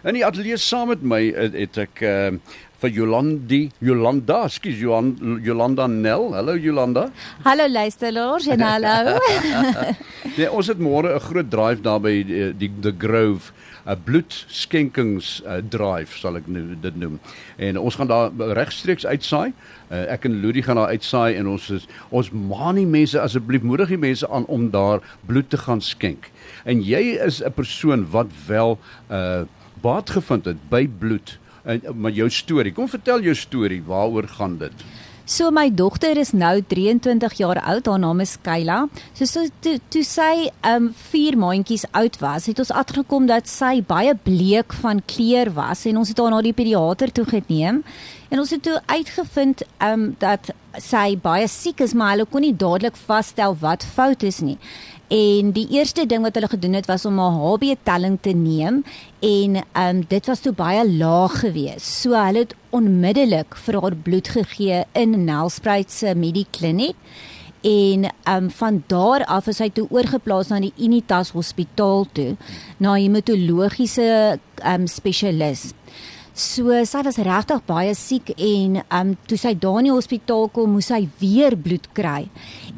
In die ateljee saam met my het, het ek uh, vir Jolandi Jolanda, skus Johan Jolanda Nel. Hallo Jolanda. Hallo luisteraars en hallo. nee, ons het môre 'n groot drive daar by die, die The Grove 'n bloedskenkings uh, drive sal ek nou dit noem. En ons gaan daar regstreeks uitsaai. Uh, ek en Ludie gaan daar uitsaai en ons is, ons maan die mense asseblief moedig die mense aan om daar bloed te gaan skenk. En jy is 'n persoon wat wel 'n uh, baat gevind het by bloed en met jou storie. Kom vertel jou storie, waaroor gaan dit? So my dogter is nou 23 jaar oud, haar naam is Kayla. So so toe to sy um 4 maandjies oud was, het ons agtergekom dat sy baie bleek van kleur was en ons het haar na die pediater toe geneem. En ons het toe uitgevind um dat sy baie siek is, maar hulle kon nie dadelik vasstel wat fout is nie. En die eerste ding wat hulle gedoen het was om haar HB telling te neem en ehm um, dit was toe baie laag geweest. So hulle het onmiddellik vir haar bloed gegee in Nelspruit se Medikliniek en um, van daar af is hy toe oorgeplaas na die Unitas Hospitaal toe na 'n hematologiese um, spesialis. So sy was regtig baie siek en ehm um, toe sy daar in die hospitaal kom, moes sy weer bloed kry.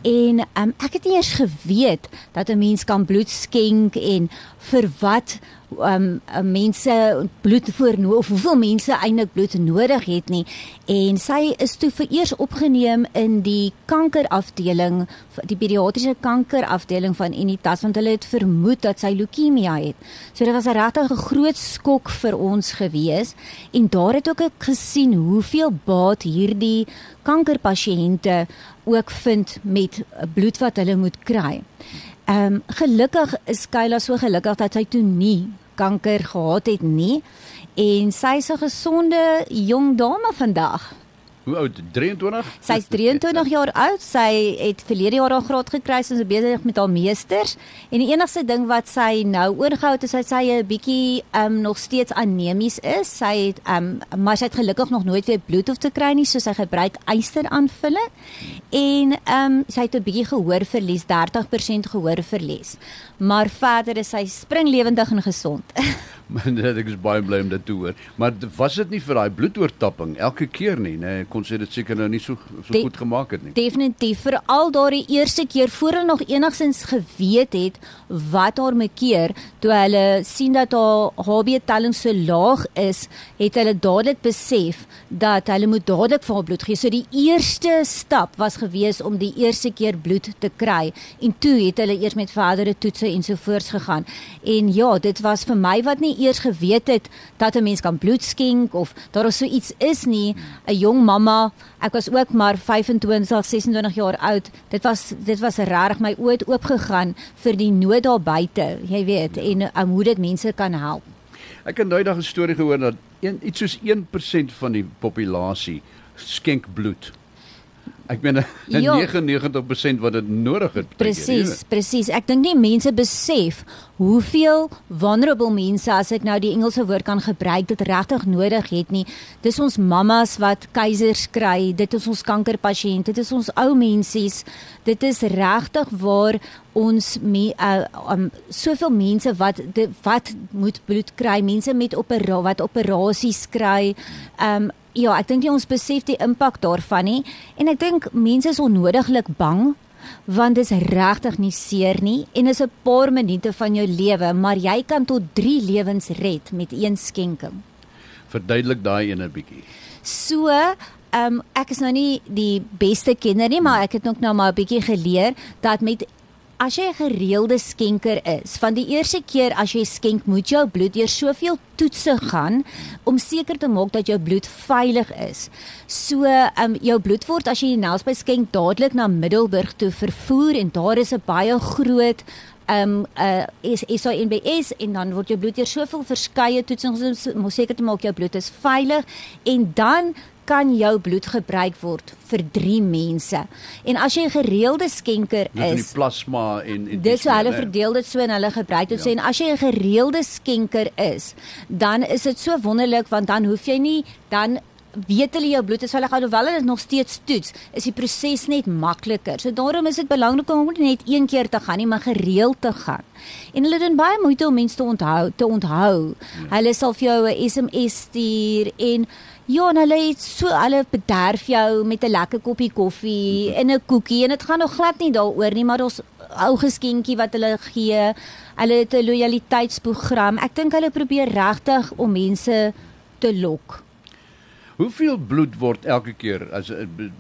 En um, ek het nie eers geweet dat 'n mens kan bloed skenk en vir wat um mense bloed voor of hoeveel mense eintlik bloed nodig het nie en sy is toe vereers opgeneem in die kankerafdeling die pediatriese kankerafdeling van Unitas want hulle het vermoed dat sy leukemie het. So dit was 'n regtig 'n groot skok vir ons gewees en daar het ook ek gesien hoeveel baat hierdie kankerpasiënte ook vind met bloed wat hulle moet kry. Ehm um, gelukkig is Kayla so gelukkig dat sy toe nie kanker gehad het nie en sy is 'n gesonde jong dame vandag. Hoe oud? 23? Sy is 23 jaar oud. Sy het verlede jaar haar graad gekry en sy besig met haar meesters. En die enigste ding wat sy nou oorgehou het is dat sy 'n bietjie um nog steeds anemies is. Sy het um maar sy het gelukkig nog nooit weer bloed hoef te kry nie, so sy gebruik yster-aanvulling. En um sy het 'n bietjie gehoorverlies, 30% gehoorverlies. Maar verder is sy springlewendig en gesond. Maar ek is baie bly om dit te hoor. Maar was dit nie vir daai bloedoortapping elke keer nie, nê? Nee, kon sy dit seker nou nie so so De goed gemaak het nie. Definitief vir al daardie eerste keer voor hulle nog enigsins geweet het wat haar mekeer, toe hulle sien dat haar HB telling so laag is, het hulle dadelik besef dat hulle moet dadelik vir haar bloed gee. So die eerste stap was gewees om die eerste keer bloed te kry en toe het hulle eers met verdere toetse ensovoorts gegaan. En ja, dit was vir my wat nie eers geweet het dat 'n mens kan bloed skenk of daar of so iets is nie. 'n Jong mamma, ek was ook maar 25, 26 jaar oud. Dit was dit was regtig my oë het oopgegaan vir die nood daar buite, jy weet, ja. en um, hoe dit mense kan help. Ek het nou daag 'n storie gehoor dat een, iets soos 1% van die populasie skenk bloed. Ek meen 99% wat dit nodig het. Presies, presies. Ek dink nie mense besef hoeveel vulnerable mense as ek nou die Engelse woord kan gebruik dit regtig nodig het nie. Dis ons mammas wat keisers kry, dit is ons kankerpasiënte, dit is ons ou mensies. Dit is regtig waar ons me, uh, um, soveel mense wat de, wat moet bloed kry, mense met opera wat operasies kry. Um ja, ek dink ons besef die impak daarvan nie en ek dink mense is onnodiglik bang want dit is regtig nie seer nie en is 'n paar minute van jou lewe, maar jy kan tot 3 lewens red met een skenking. Verduidelik daai ene bietjie. So, ehm um, ek is nou nie die beste kenner nie, maar ek het ook nou maar 'n bietjie geleer dat met as jy 'n gereelde skenker is, van die eerste keer as jy skenk, moet jou bloed deur soveel toetse gaan om seker te maak dat jou bloed veilig is. So, ehm um, jou bloed word as jy die Nelspruit skenk dadelik na Middelburg toe vervoer en daar is 'n baie groot ehm um, uh is is so NBS en dan word jou bloed deur soveel verskeie toetsings om seker te maak jou bloed is veilig en dan kan jou bloed gebruik word vir 3 mense. En as jy 'n gereelde skenker is, dis die plasma en en dis hoe hulle verdeel dit so en hulle gebruik dit ja. sê en as jy 'n gereelde skenker is, dan is dit so wonderlik want dan hoef jy nie dan weet hulle jou bloed is veilig alhoewel hulle dit nog steeds toets, is die proses net makliker. So daarom is dit belangrik om nie net een keer te gaan nie, maar gereeld te gaan. En hulle doen baie moeite om mense te onthou, te onthou. Ja. Hulle sal vir jou 'n SMS stuur en Ja, en hulle het so hulle bederf jou met 'n lekker koppie koffie en 'n koekie en dit gaan nog glad nie daaroor nie, maar ons ou geskenkie wat hulle gee. Hulle het 'n lojaliteitsprogram. Ek dink hulle probeer regtig om mense te lok. Hoeveel bloed word elke keer as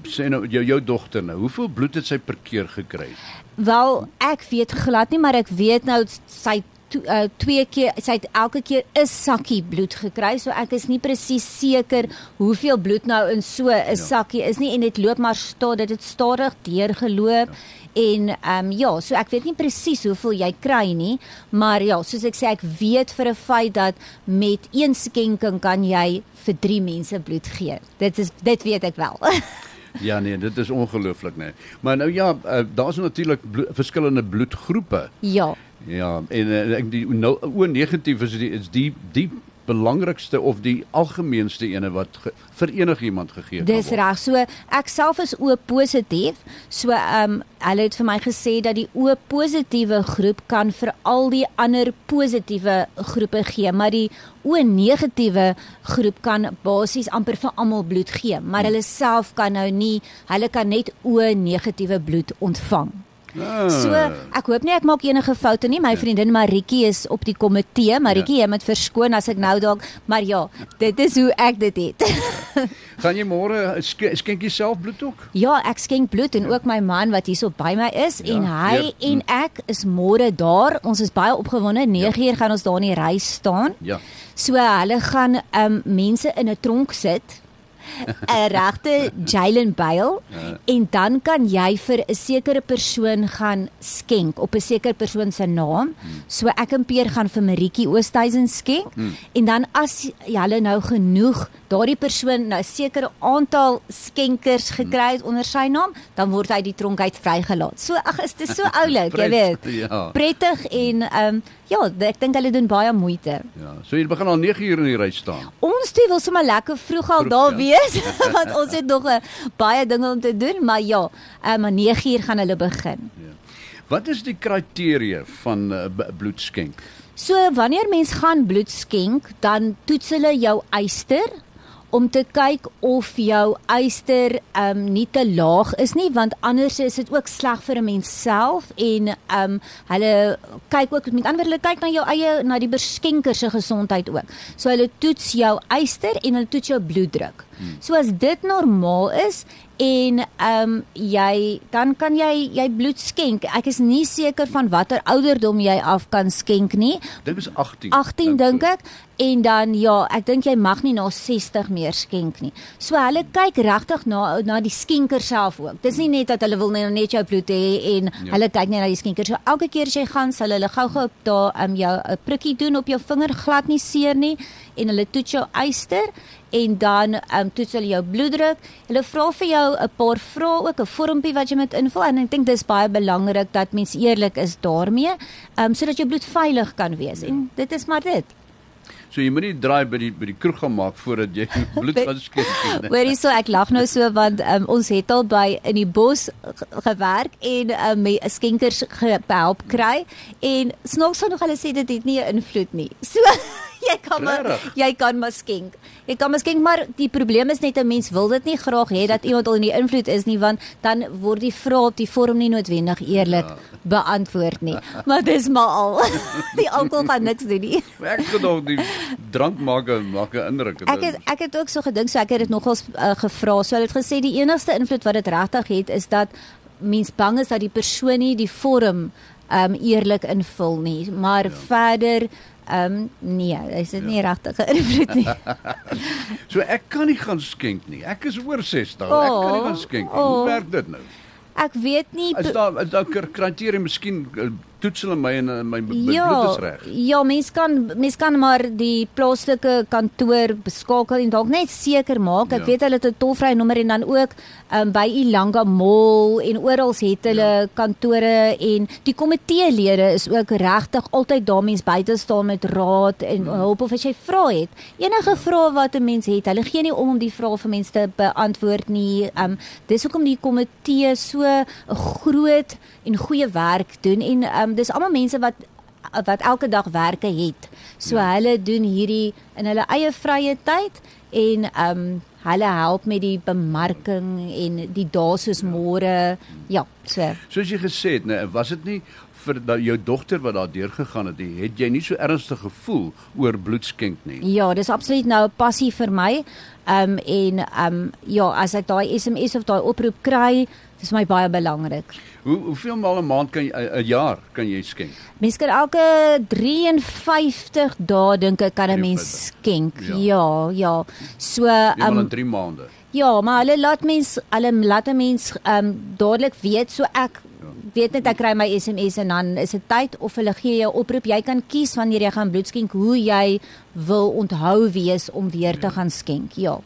sê nou jou jou dogter nou, hoeveel bloed het sy per keer gekry? Wel, ek weet glad nie, maar ek weet nou sy to, uh, twee keer sy het elke keer 'n sakkie bloed gekry so ek is nie presies seker hoeveel bloed nou in so 'n ja. sakkie is nie en dit loop maar stadig dit het stadig deurgeloop ja. en ehm um, ja so ek weet nie presies hoeveel jy kry nie maar ja soos ek sê ek weet vir 'n feit dat met een skenking kan jy vir 3 mense bloed gee dit is dit weet ek wel Ja nee, dit is ongelooflik nee. Maar nou ja, uh, daar's natuurlik blo verskillende bloedgroepe. Ja. Ja, en uh, ek die nou o negatief is die is die die belangrikste of die algemeenste ene wat ge, vir enigiemand gegee word. Dis reg. So ek self is O positief. So ehm um, hulle het vir my gesê dat die O positiewe groep kan vir al die ander positiewe groepe gee, maar die O negatiewe groep kan basies amper vir almal bloed gee, maar hmm. hulle self kan nou nie, hulle kan net O negatiewe bloed ontvang. Ah. So, ek hoop nie ek maak enige foute nie. My ja. vriendin Maritjie is op die komitee. Maritjie, ja. jy moet verskoon as ek nou dalk, maar ja, dit is hoe ek dit het. Gaan jy môre skenk jouself bloed ook? Ja, ek skenk bloed en ja. ook my man wat hierso by my is ja. en hy ja. en ek is môre daar. Ons is baie opgewonde. 9uur ja. gaan ons daar in die ry staan. Ja. So hulle gaan um mense in 'n tronk sit 'n regte Jalen Bale ja. en dan kan jy vir 'n sekere persoon gaan skenk op 'n sekere persoon se naam. Hmm. So ek en Peer gaan vir Maritjie Oosthuizen skenk hmm. en dan as jy nou genoeg daardie persoon nou sekere aantal skenkers hmm. gekry het onder sy naam, dan word hy die tronk uit vrygelaat. So ag is dit so oulik, jy weet. Ja. Prettig en ehm um, ja, ek dink hulle doen baie moeite. Ja. So jy begin al 9 uur in die ry staan. Ons twee wil sommer lekker vroeg al vroeg, daar ja. Wees want ons het nog 'n baie dinge om te doen, maar ja, ehm um, 9 uur gaan hulle begin. Ja. Wat is die kriteria van uh, bloedskenk? So wanneer mens gaan bloed skenk, dan toets hulle jou eister om te kyk of jou eister ehm um, nie te laag is nie want anders is dit ook sleg vir 'n mens self en ehm um, hulle kyk ook met ander hulle kyk na jou eie na die beskenker se gesondheid ook. So hulle toets jou eister en hulle toets jou bloeddruk. Hmm. So as dit normaal is en ehm um, jy dan kan jy jy bloed skenk. Ek is nie seker van watter ouderdom jy af kan skenk nie. Dit is 18. 18 dink ek. En dan ja, ek dink jy mag nie na 60 meer skenk nie. So hulle kyk regtig na na die skenker self ook. Dis nie net dat hulle wil net jou bloed hê en ja. hulle kyk net na die skenker. So elke keer as jy gaan, sal hulle gou-gou daar ehm um, jou 'n prikkie doen op jou vinger glad nie seer nie en hulle toets jou eister en dan ehm um, toets hulle jou bloeddruk. Hulle vra vir jou 'n paar vrae ook 'n vormpie wat jy moet invul en ek dink dis baie belangrik dat mens eerlik is daarmee, ehm um, sodat jou bloed veilig kan wees. Ja. En dit is maar dit. So jy moet nie draai by die by die kroeg gaan maak voordat jy bloed gaan skenk nie. Hoorie so ek lag nou so want um, ons het al by in die bos gewerk en um, met skenkers gehelp kry en snaaks genoeg hulle sê dit het nie 'n invloed nie. So jy kan maar jy kan maar skenk. Jy kan maar skenk, maar die probleem is net 'n mens wil dit nie graag hê dat iemand al in die invloed is nie want dan word die vrae op die vorm nie noodwendig eerlik ja. beantwoord nie. Maar dis maar al. die alkohol gaan niks doen nie. ek gedog die drank maak maak 'n indruk. Ek het ek het ook so gedink so ek het dit nogals uh, gevra. So hulle het gesê die enigste invloed wat dit regtig het is dat mens bang is dat die persoon nie die vorm um eerlik invul nie. Maar ja. verder Ehm um, nee, is dit ja. nie regtig geïnvloed nie. so ek kan nie gaan skenk nie. Ek is oor 60. Oh, ek kan nie gaan skenk nie. Oh, Hoe werk dit nou? Ek weet nie. Is daar is daar kriteria miskien uh, toets hulle my en my Ja, bloed is reg. ja, mens kan mens kan maar die plaaslike kantoor beskakel en dalk net seker maak. Ek Ja. weet hulle het 'n tolvrye nommer en dan ook um, by Ilanga Mall en oral het hulle Ja. ja. kantore en die komiteelede is ook regtig altyd daar mens buite staan met raad en Ja. hulp of as jy vra het. Enige vrae wat 'n mens het, hulle gee nie om om die vrae vir mense te beantwoord nie. Um dis hoekom die komitee so 'n groot en goeie werk doen en um dis almal mense wat wat elke dag werke het. So ja. hulle doen hierdie in hulle eie vrye tyd en um hulle help met die bemarking en die dae soos môre. Ja, so. Soos jy gesê het, nee, was dit nie vir da, jou dogter wat daar deurgegaan het, het jy nie so ernstig gevoel oor bloedskenk nie. Ja, dis absoluut nou 'n passie vir my. Um en um ja, as ek daai SMS of daai oproep kry, dis vir my baie belangrik. Hoe hoeveel maal 'n maand kan jy 'n jaar kan jy skenk? Mens kan elke 53 dae dink ek kan 'n mens 53, skenk. ja. Ja, ja. So um in 3 maande. ja, maar hulle laat mens hulle laat 'n mens um dadelik weet so ek weet net ek kry my SMS en dan is dit tyd of hulle gee jou oproep jy kan kies wanneer jy gaan bloed skenk hoe jy wil onthou wees om weer te gaan skenk. Ja.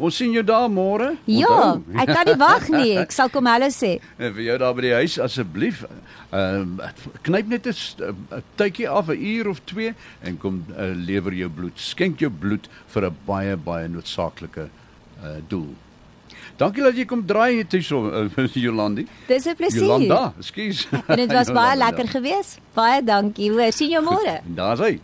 Ons sien jou daar môre. Ja, ek kan nie wag nie. Ek sal kom hulle sê. En vir jou daar by die huis asseblief ehm knyp net 'n tydjie af 'n uur of 2 en kom uh, lewer jou bloed. Skenk jou bloed vir 'n baie baie noodsaaklike uh, doel. Dankie dat jy kom draai hier hierso uh, Jolandi. Dis 'n plesier. Jolanda, ekskuus. En dit was baie lekker geweest. Baie dankie. Hoor, sien jou môre. Daar's hy.